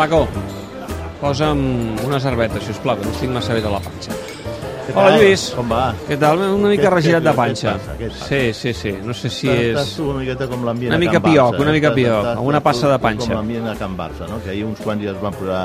Paco, posa'm una cerveta, si us plau, que no estic massa bé de la panxa. Què Hola? Lluís. Com va? Què tal? Una mica Què- regirat què- de què panxa. passa? Què passa? Sí, sí, sí. No sé si Estàs és... tu una miqueta com l'ambient Una a mica Can pioc, Barça, una mica estàs- pioc, estàs- amb una estàs passa de panxa. Com l'ambient a Can Barça, no? Que ahir uns quants dies van posar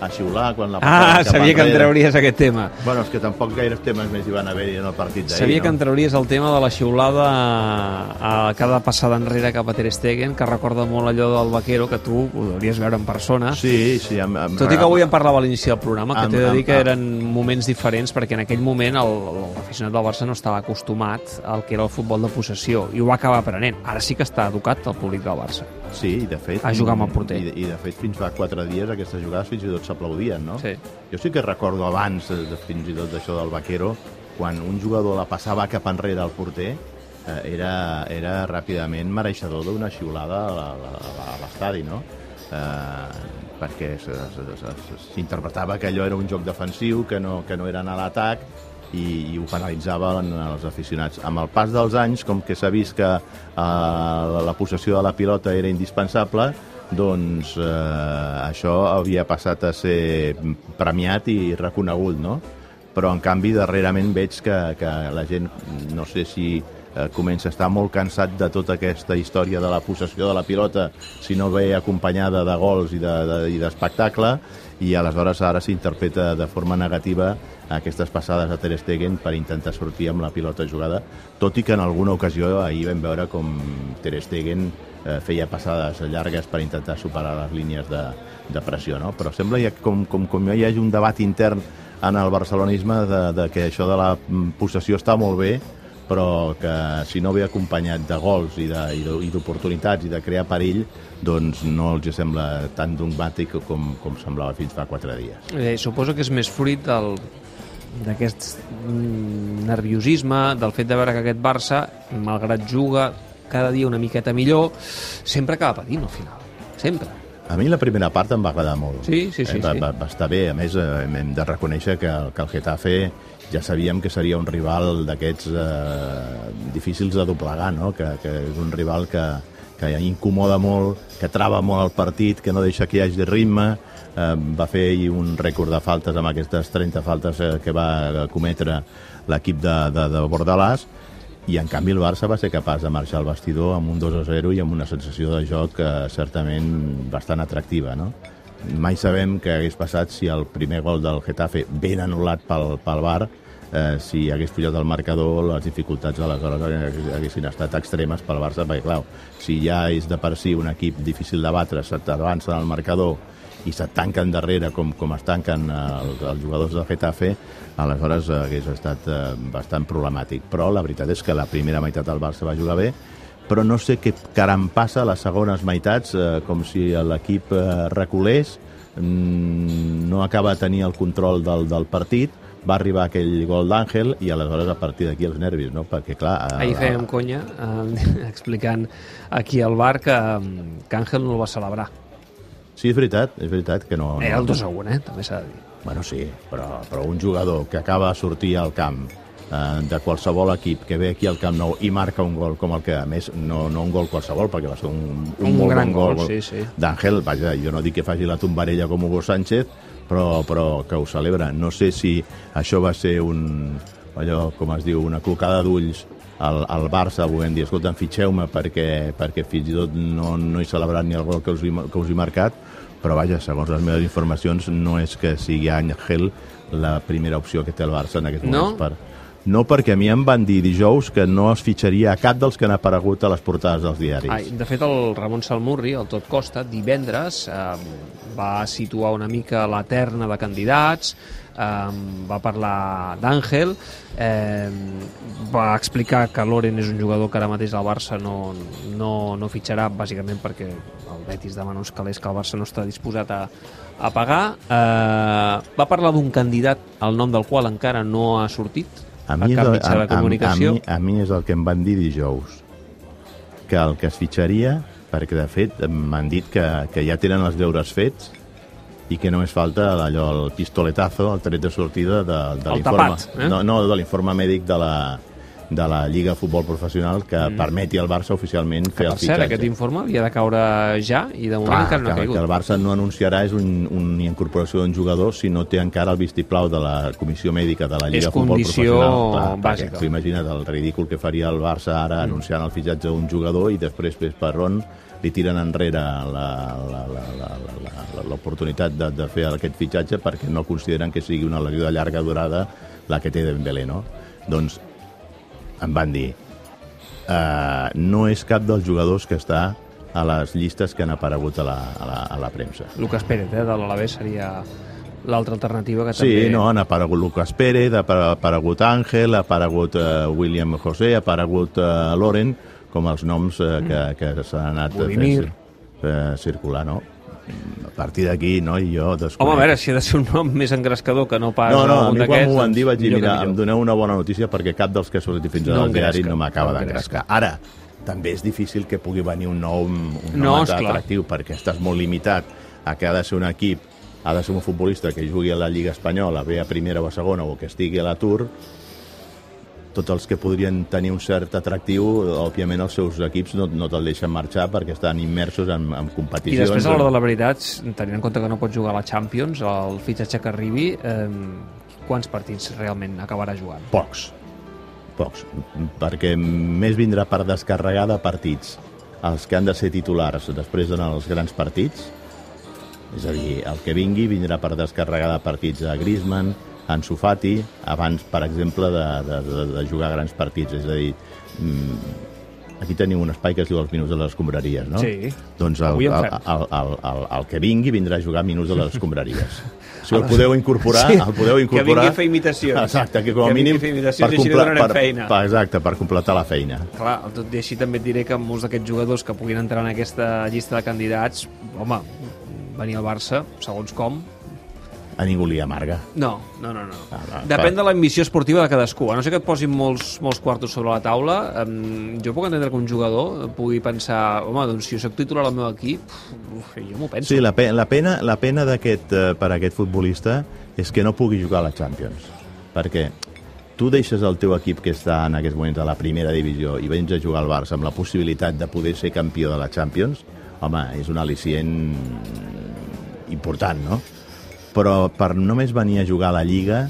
a xiular quan la Ah, sabia que enrere. trauries aquest tema. Bueno, és que tampoc gaires temes més hi van haver en el partit d'ahir, Sabia no? que em trauries el tema de la xiulada a, a cada passada enrere cap a Ter Stegen, que recorda molt allò del vaquero, que tu ho hauries veure en persona. Sí, sí. Amb, amb, Tot i que avui en parlava a l'inici del programa, que t'he de dir que eren moments diferents, perquè en aquell moment el- l'aficionat del Barça no estava acostumat al que era el futbol de possessió, i ho va acabar aprenent. Ara sí que està educat el públic del Barça. Sí, i de fet... A jugar amb el porter. I, de- I de fet, fins fa quatre dies aquestes jugades fins i tot s'aplaudien, no? Sí. Jo sí que recordo abans, de, de, fins i tot d'això del vaquero, quan un jugador la passava cap enrere al porter, eh, era, era ràpidament mereixedor d'una xiulada a a a l'estadi, no? Eh, perquè s'interpretava que allò era un joc defensiu, que no, que no era anar a l'atac, i, i ho penalitzaven els aficionats. Amb el pas dels anys, com que s'ha vist que eh, la, la possessió de la pilota era indispensable, doncs eh, això havia passat a ser premiat i reconegut, no? Però, en canvi, darrerament veig que, que la gent, no sé si eh, comença a estar molt cansat de tota aquesta història de la possessió de la pilota, si no ve acompanyada de gols i d'espectacle, de, i d'espectacle, i aleshores ara s'interpreta de forma negativa aquestes passades a Ter Stegen per intentar sortir amb la pilota jugada, tot i que en alguna ocasió ahir vam veure com Ter Stegen eh, feia passades llargues per intentar superar les línies de, de pressió, no? Però sembla ja com, com, com hi hagi un debat intern en el barcelonisme de, de que això de la mm, possessió està molt bé, però que si no ve acompanyat de gols i de- i i d'oportunitats de crear perill, doncs no els sembla tan dogmàtic com, com semblava fins fa quatre dies. Eh, suposo que és més fruit del d'aquest mm, nerviosisme, del fet de veure que aquest Barça, malgrat juga cada dia una miqueta millor, sempre acaba patint al final. Sempre. A mi la primera part em va agradar molt. Sí, sí, sí, Eh, va, va, va estar bé. A més, eh, hem de reconèixer que, el- que el Getafe ja sabíem que seria un rival d'aquests eh, difícils de doblegar, no? que, que és un rival que, que incomoda molt, que trava molt el partit, que no deixa que hi hagi ritme, eh, va fer un rècord de faltes amb aquestes 30 faltes eh, que va cometre l'equip de, de, de Bordalàs, i en canvi el Barça va ser capaç de marxar al vestidor amb un 2 a 0 i amb una sensació de joc eh, certament bastant atractiva, no? Mai sabem què hagués passat si el primer gol del Getafe, ben anul·lat pel, pel Bar, eh, si hagués pujat el marcador, les dificultats aleshores haguessin estat extremes pel Barça, perquè, clar, si ja és de per si un equip difícil de batre, se t'avança en el marcador i se't tanquen darrere com, com es tanquen eh, els, els jugadors del Getafe, aleshores hagués estat eh, bastant problemàtic. Però la veritat és que la primera meitat del Barça va jugar bé, però no sé què caram passa a les segones meitats, eh, com si l'equip eh, reculés, mm, no acaba de tenir el control del, del partit, va arribar aquell gol d'Àngel i aleshores a partir d'aquí els nervis, no? Perquè, clar... eh, Ahir fèiem conya eh, explicant aquí al bar que, que Àngel no el va celebrar. Sí, és veritat, és veritat que no... Era el 2 a 1, eh? també s'ha de dir. Bueno, sí, però, però un jugador que acaba de sortir al camp de qualsevol equip que ve aquí al Camp Nou i marca un gol com el que, a més, no, no un gol qualsevol, perquè va ser un, un, Un molt gran bon gol, sí, sí. d'Àngel, vaja, jo no dic que faci la tombarella com Hugo Sánchez, però, però que ho celebra. No sé si això va ser un, allò, com es diu, una clocada d'ulls al, al Barça, volent dir, escolta, fitxeu-me perquè, perquè fins i tot no, no he celebrat ni el gol que us, he, que us he marcat, però vaja, segons les meves informacions, no és que sigui Àngel la primera opció que té el Barça en aquests No? moments. Per... No, perquè a mi em van dir dijous que no es fitxaria a cap dels que han aparegut a les portades dels diaris. Ai, de fet, el Ramon Salmurri, el Tot Costa, divendres eh, va situar una mica la terna de candidats, eh, va parlar d'Àngel, eh, va explicar que Loren és un jugador que ara mateix el Barça no, no, no fitxarà, bàsicament perquè el Betis demana uns calés que el Barça no està disposat a, a pagar. Eh, va parlar d'un candidat, el nom del qual encara no ha sortit, A mi, és el, a, a, a, mi, a mi és el que em van dir dijous, que el que es fitxaria, perquè de fet m'han dit que, que ja tenen els deures fets i que només falta allò, el pistoletazo, el tret de sortida de, de l'informe eh? no, no, de l'informe mèdic de la, de la Lliga de Futbol Professional que mm. permeti al Barça oficialment que, fer el per fitxatge. cert, aquest informe havia de caure ja i de moment Clar, encara no ha caigut. que el Barça no anunciarà és un, una incorporació d'un jugador si no té encara el vistiplau de la comissió mèdica de la Lliga És de Futbol condició Professional. Clar, bàsica. perquè imagina't el ridícul que faria el Barça ara mm. anunciant el fitxatge d'un jugador i després, ves per on, li tiren enrere la- la- la- la- la- la- l'oportunitat de, de fer aquest fitxatge perquè no consideren que sigui una lesió de llarga durada la que té Dembélé, no? Doncs em van dir uh, no és cap dels jugadors que està a les llistes que han aparegut a la, a la, a la premsa. Lucas Pérez, eh, de l'Alavés, seria l'altra alternativa que Sí, també... no, han aparegut Lucas Pérez, ha apa- aparegut Àngel, ha aparegut uh, William José, ha aparegut uh, Loren, com els noms uh, que, que s'han anat Budimir. fent uh, circular, no? A partir d'aquí, no, i jo desconec. Home, a veure, si ha de ser un nom més engrescador que no pas No, no, a mi quan m'ho van dir vaig dir, mira, em doneu una bona notícia perquè cap dels que ha sortit fins No ara al diari no m'acaba no d'engrescar. Ara, també és difícil que pugui venir un nou, un No, nou esclar. atractiu perquè estàs molt limitat a que ha de ser un equip, ha de ser un futbolista que jugui a la Lliga Espanyola, bé a primera o a segona o que estigui a l'atur, tots els que podrien tenir un cert atractiu, òbviament els seus equips no, no te'l deixen marxar perquè estan immersos en, en I competicions. després, a l'hora de la veritat, tenint en compte que no pot jugar a la Champions, el fitxatge que arribi, eh, quants partits realment acabarà jugant? Pocs. Pocs. Perquè més vindrà per descarregar de partits els que han de ser titulars després en els grans partits. És a dir, el que vingui vindrà per descarregar de partits a Griezmann, Ansu Fati, abans, per exemple, de, de, de, de jugar grans partits. És a dir, mm, aquí teniu un espai que es diu els minuts de les escombraries, no? Sí. Doncs el, en el, el, el, el, el que vingui vindrà a jugar minuts de les escombraries. Si el podeu incorporar, Sí, el podeu que incorporar... vingui a fer imitacions. Exacte, que com a Que vingui mínim... a fer imitacions i així li per, feina. Per, exacte, per completar la feina. Clar, tot i així també et diré que molts d'aquests jugadors que puguin entrar en aquesta llista de candidats, home, venir al Barça, segons com, A ningú li amarga. no, no, no. no. Ah, va, Depèn va. de l'ambició esportiva de cadascú. A no ser que et posin molts, molts quartos sobre la taula, em, jo puc entendre que un jugador pugui pensar, home, doncs si jo soc titular al meu equip, uf, jo m'ho penso. Sí, la, pe la pena, la pena d'aquest eh, per a aquest futbolista és que no pugui jugar a la Champions. Perquè tu deixes el teu equip que està en aquests moments a la primera divisió i vens a jugar al Barça amb la possibilitat de poder ser campió de la Champions, home, és un al·licient important, no? Però per només venir a jugar a la Lliga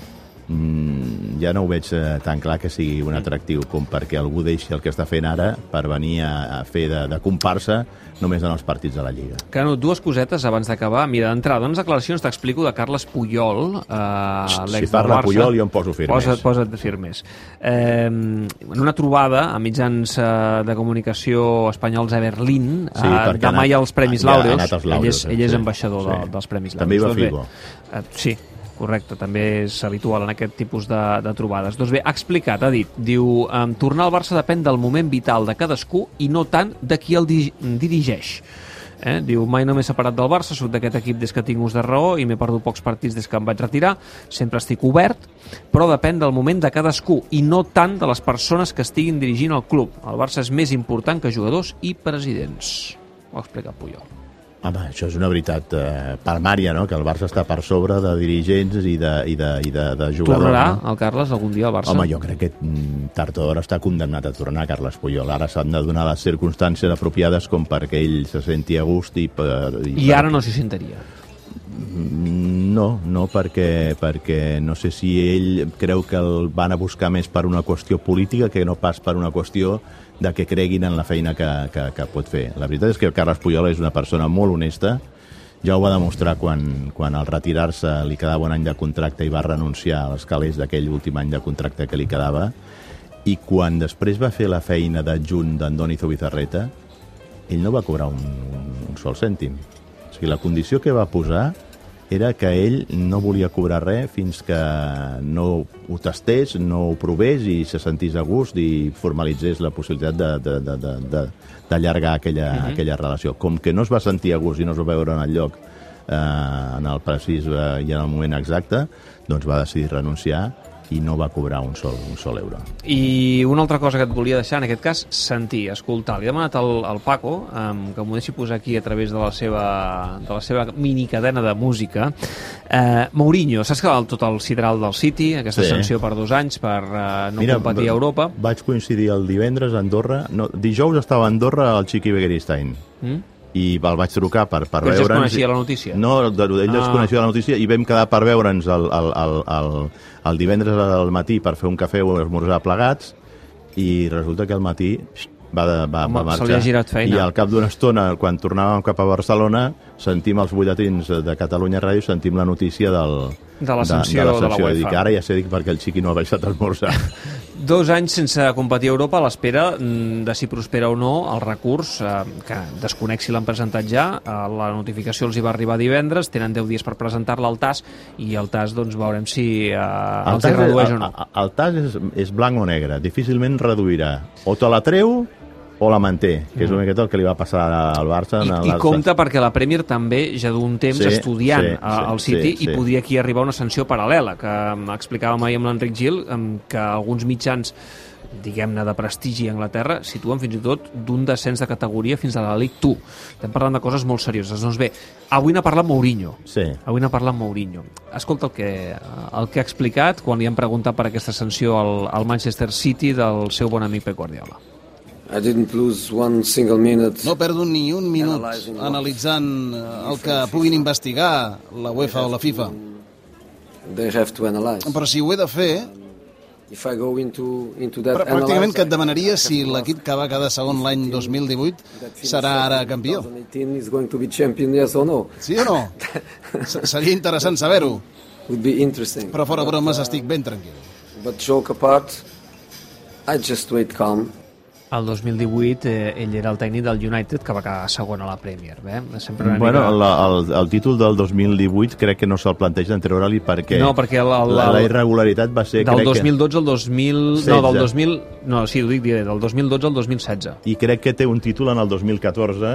mm, ja no ho veig eh, tan clar que sigui un atractiu com perquè algú deixi el que està fent ara per venir a, a fer de, de comparsa només en els partits de la Lliga. Canut, dues cosetes abans d'acabar. Mira, d'entrada, unes declaracions t'explico de Carles Puyol, eh, Si l'ex del parla Barça. Puyol, jo em poso firmés. Posa't, posa't firmés. Eh, en una trobada a mitjans eh, de comunicació espanyols a Berlín, Sí, eh, demà hi ha els Premis ja ha Laureus, anat als ell és, Laureus, ell és sí, ambaixador sí. de, dels Premis Laureus. També hi va Doncs bé, Figo. Eh, sí, correcte, també és habitual en aquest tipus de, de trobades. Doncs bé, ha explicat, ha dit, diu, tornar al Barça depèn del moment vital de cadascú i no tant de qui el di dirigeix. Eh? Diu, mai no m'he separat del Barça, soc d'aquest equip des que tinc ús de raó i m'he perdut pocs partits des que em vaig retirar, sempre estic obert, però depèn del moment de cadascú i no tant de les persones que estiguin dirigint el club. El Barça és més important que jugadors i presidents. Ho ha explicat Puyol. Home, això és una veritat eh, palmària, no? que el Barça està per sobre de dirigents i de, i de, i de, de jugadors. Tornarà no? el Carles algun dia al Barça? Home, jo crec que mm, tard o d'hora està condemnat a tornar Carles Puyol. Ara s'han de donar les circumstàncies apropiades com perquè ell se senti a gust i... Per, I ara no s'hi sentaria. No, no, perquè, perquè no sé si ell creu que el van a buscar més per una qüestió política que no pas per una qüestió de que creguin en la feina que, que, que pot fer. La veritat és que Carles Puyol és una persona molt honesta, ja ho va demostrar quan, quan al retirar-se li quedava un any de contracte i va renunciar als calés d'aquell últim any de contracte que li quedava, i quan després va fer la feina d'adjunt d'Andoni Zubizarreta, ell no va cobrar un, un, un sol cèntim. O sigui, la condició que va posar era que ell no volia cobrar res fins que no ho tastés, no ho provés i se sentís a gust i formalitzés la possibilitat de- de- de- de- de- d'allargar aquella, Mhm. aquella relació. Com que no es va sentir a gust i no es va veure en el lloc eh, en el precís eh, i en el moment exacte, doncs va decidir renunciar i no va cobrar un sol, un sol euro. I una altra cosa que et volia deixar, en aquest cas, sentir, escoltar. Li he demanat al, al Paco um, que m'ho deixi posar aquí a través de la seva, de la seva minicadena de música. Uh, Mourinho, saps que tot el sideral del City, aquesta Sí. sanció per dos anys per uh, no competir a Europa? Vaig coincidir el divendres a Andorra, no, dijous estava a Andorra el Chiqui Begueristain Mm? I el vaig trucar per, per Però ell ja es veure'ns... coneixia la notícia? No, de, ell ah. Ah. es coneixia la notícia i vam quedar per veure'ns el, el, el, el, el divendres al matí per fer un cafè o esmorzar plegats i resulta que al matí va, de, va, Home, va marxar. girat feina. I al cap d'una estona, quan tornàvem cap a Barcelona, sentim els butlletins de Catalunya Ràdio, sentim la notícia del, De la sanció de, de la la sanció. UEFA. Dic, ara ja sé dic, perquè el xiqui no ha baixat a esmorzar. Dos anys sense competir a Europa a l'espera mm, de si prospera o no el recurs, eh, que desconec si l'han presentat ja, eh, la notificació els hi va arribar divendres, tenen 10 dies per presentar-la al TAS i el TAS doncs veurem si eh, els hi redueix o no. el, el tas és, és blanc o negre, difícilment reduirà. O te la treu o la manté, que és una miqueta el que li va passar al Barça. I, en I les- compta perquè la Premier també ja d'un temps Sí, estudiant sí, sí, sí, al City sí, i sí. podria aquí arribar una sanció paral·lela, que em explicàvem ahir amb l'Enric Gil, que alguns mitjans diguem-ne, de prestigi a Anglaterra, situen fins i tot d'un descens de categoria fins a la League 2. Estem parlant de coses molt serioses. Doncs bé, avui n'ha parlat Mourinho. Sí. Avui n'ha parlat Mourinho. Escolta el que, el que ha explicat quan li han preguntat per aquesta sanció al, al Manchester City del seu bon amic Pep Guardiola. No perdo ni un minut analitzant el que puguin investigar la UEFA o la FIFA. They have to analyze. Però si ho he de fer, If I go into into that pr- pràcticament que et demanaria si l'equip que va quedar segon l'any 2018 serà ara campió. 2018 is going to be champion, yes or no? Sí o no? Seria interessant saber-ho. Però fora bromes estic ben tranquil. But joke apart, I just wait calm. El 2018 eh, ell era el tècnic del United que va quedar segon a la Premier. Eh? Sempre una Bueno, mica... la, el, el títol del 2018 crec que no se'l plantegen treure-li perquè, No, perquè el- el- la, la irregularitat va ser... del crec 2012 al 2000... No, 16. del 2000... No, sí, ho dic, diré, del 2012 al 2016. Que, I crec que té un títol en el 2014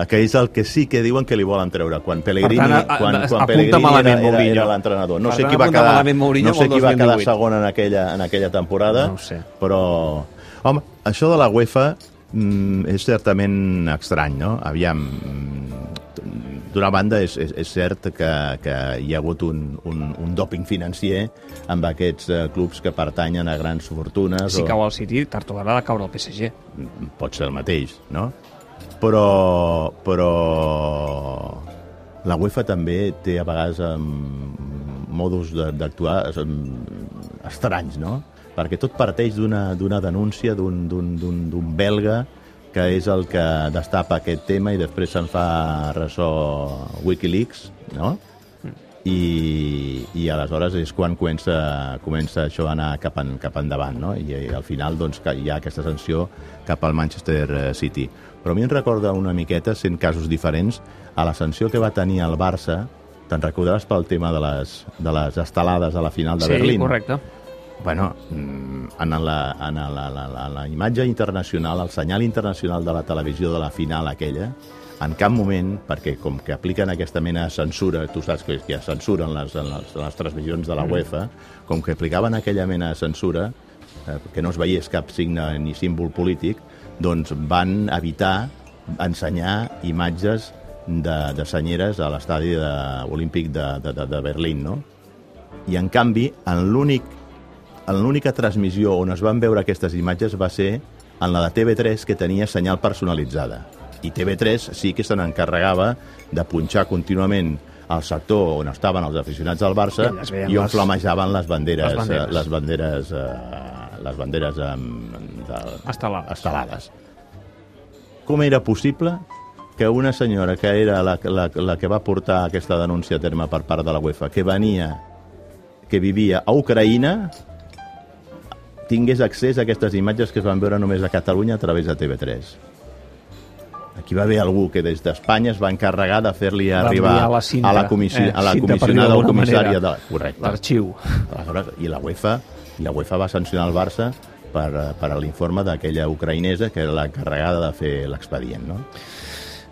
eh, que és el que sí que diuen que li volen treure quan Pellegrini, Per tant, a- a- quan, quan Pellegrini era, era, era l'entrenador no Per sé qui va quedar, no sé qui va quedar 2018. segon en aquella, en aquella temporada No sé. però home, això de la UEFA mm, és certament estrany no? aviam mm, d'una banda és, és, és cert que, que hi ha hagut un, un, un doping financer amb aquests eh, clubs que pertanyen a grans fortunes Si o cau al City, tard o de caure el PSG. pot ser el mateix, no? Però, però la UEFA també té a vegades um, modus de- d'actuar um, estranys, no? Perquè tot parteix d'una denúncia d'un- belga que és el que destapa aquest tema i després se'n fa ressò Wikileaks, no? i, i aleshores és quan comença, comença això a anar cap, en, cap endavant no? I, i al final doncs, que hi ha aquesta sanció cap al Manchester eh, City però a mi em recorda una miqueta sent casos diferents a la sanció que va tenir el Barça te'n recordaràs pel tema de les, de les estelades a la final de sí, Berlín correcte. Bueno, mm, en la, en la, la, la, la imatge internacional, el senyal internacional de la televisió de la final aquella, en cap moment, perquè com que apliquen aquesta mena de censura, tu saps que, que censuren les, en les, les transmissions de la UEFA, com que aplicaven aquella mena de censura, eh, que no es veiés cap signe ni símbol polític, doncs van evitar ensenyar imatges de, de senyeres a l'estadi olímpic de, de, de, de Berlín, no? I en canvi, en l'únic l'única transmissió on es van veure aquestes imatges va ser en la de TV3 que tenia senyal personalitzada. I TV3 sí que se n'encarregava de punxar contínuament al sector on estaven els aficionats del Barça I i on les- flamejaven les banderes, les banderes. eh, les banderes, eh, les banderes eh, de, Estelades. estelades. Com era possible que una senyora que era la, la, la que va portar aquesta denúncia a terme per part de la UEFA, que venia, que vivia a Ucraïna, tingués accés a aquestes imatges que es van veure només a Catalunya a través de TV3. Aquí va haver algú que des d'Espanya es va encarregar de fer-li arribar la cinta, a la, comissi eh, a la comissionada o comissària de... Correcte. L'arxiu. I la UEFA, i la UEFA va sancionar el Barça per, per l'informe d'aquella ucraïnesa que era l'encarregada de fer l'expedient, no?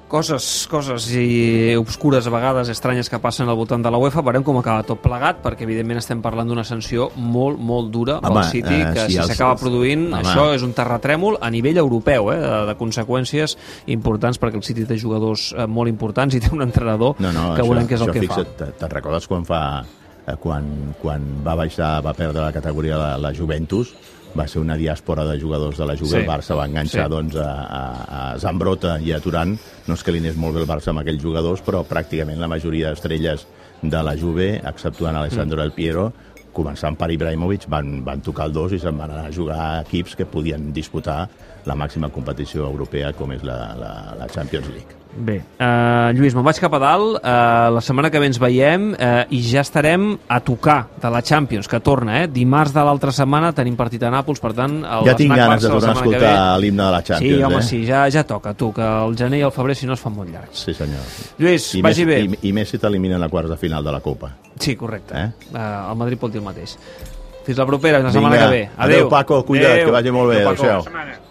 Coses, coses i obscures a vegades, estranyes que passen al voltant de la UEFA, veurem com acaba tot plegat, perquè evidentment estem parlant d'una sanció molt, molt dura Home, pel City, eh, que si si els- s'acaba produint, Home. això és un terratrèmol a nivell europeu, eh, de, de conseqüències importants, perquè el City té jugadors eh, molt importants i té un entrenador No, no, que això, veurem què és el que fixa't, fa. te- Te'n recordes quan fa eh, quan, quan va baixar, va perdre la categoria la, la Juventus, va ser una diàspora de jugadors de la Juve, Sí. el Barça va enganxar Sí. doncs, a, a, a Zambrota i a Turan, no és que li anés molt bé el Barça amb aquells jugadors, però pràcticament la majoria d'estrelles de la Juve, exceptuant Alessandro El Piero, començant per Ibrahimovic, van, van tocar el dos i se'n van anar a jugar a equips que podien disputar la màxima competició europea com és la, la, la Champions League. Bé, uh, Lluís, me'n vaig cap a dalt. Uh, la setmana que ve ens veiem uh, i ja estarem a tocar de la Champions, que torna, eh? Dimarts de l'altra setmana tenim partit a Nàpols, per tant... El Ja tinc ganes de tornar a escoltar l'himne de la Champions. Sí, home, eh? sí, ja, ja toca, tu, que el gener i el febrer, si no, es fan molt llargs. Sí, senyor. Lluís, I vagi més, bé. I, I més si t'eliminen a quarts de final de la Copa. Sí, correcte. Eh? Uh, el Madrid pot dir el mateix. Fins la propera, la setmana Vinga. que ve. Adéu, Paco, cuida't, que vagi molt bé. Adéu, Paco. Adéu-siau.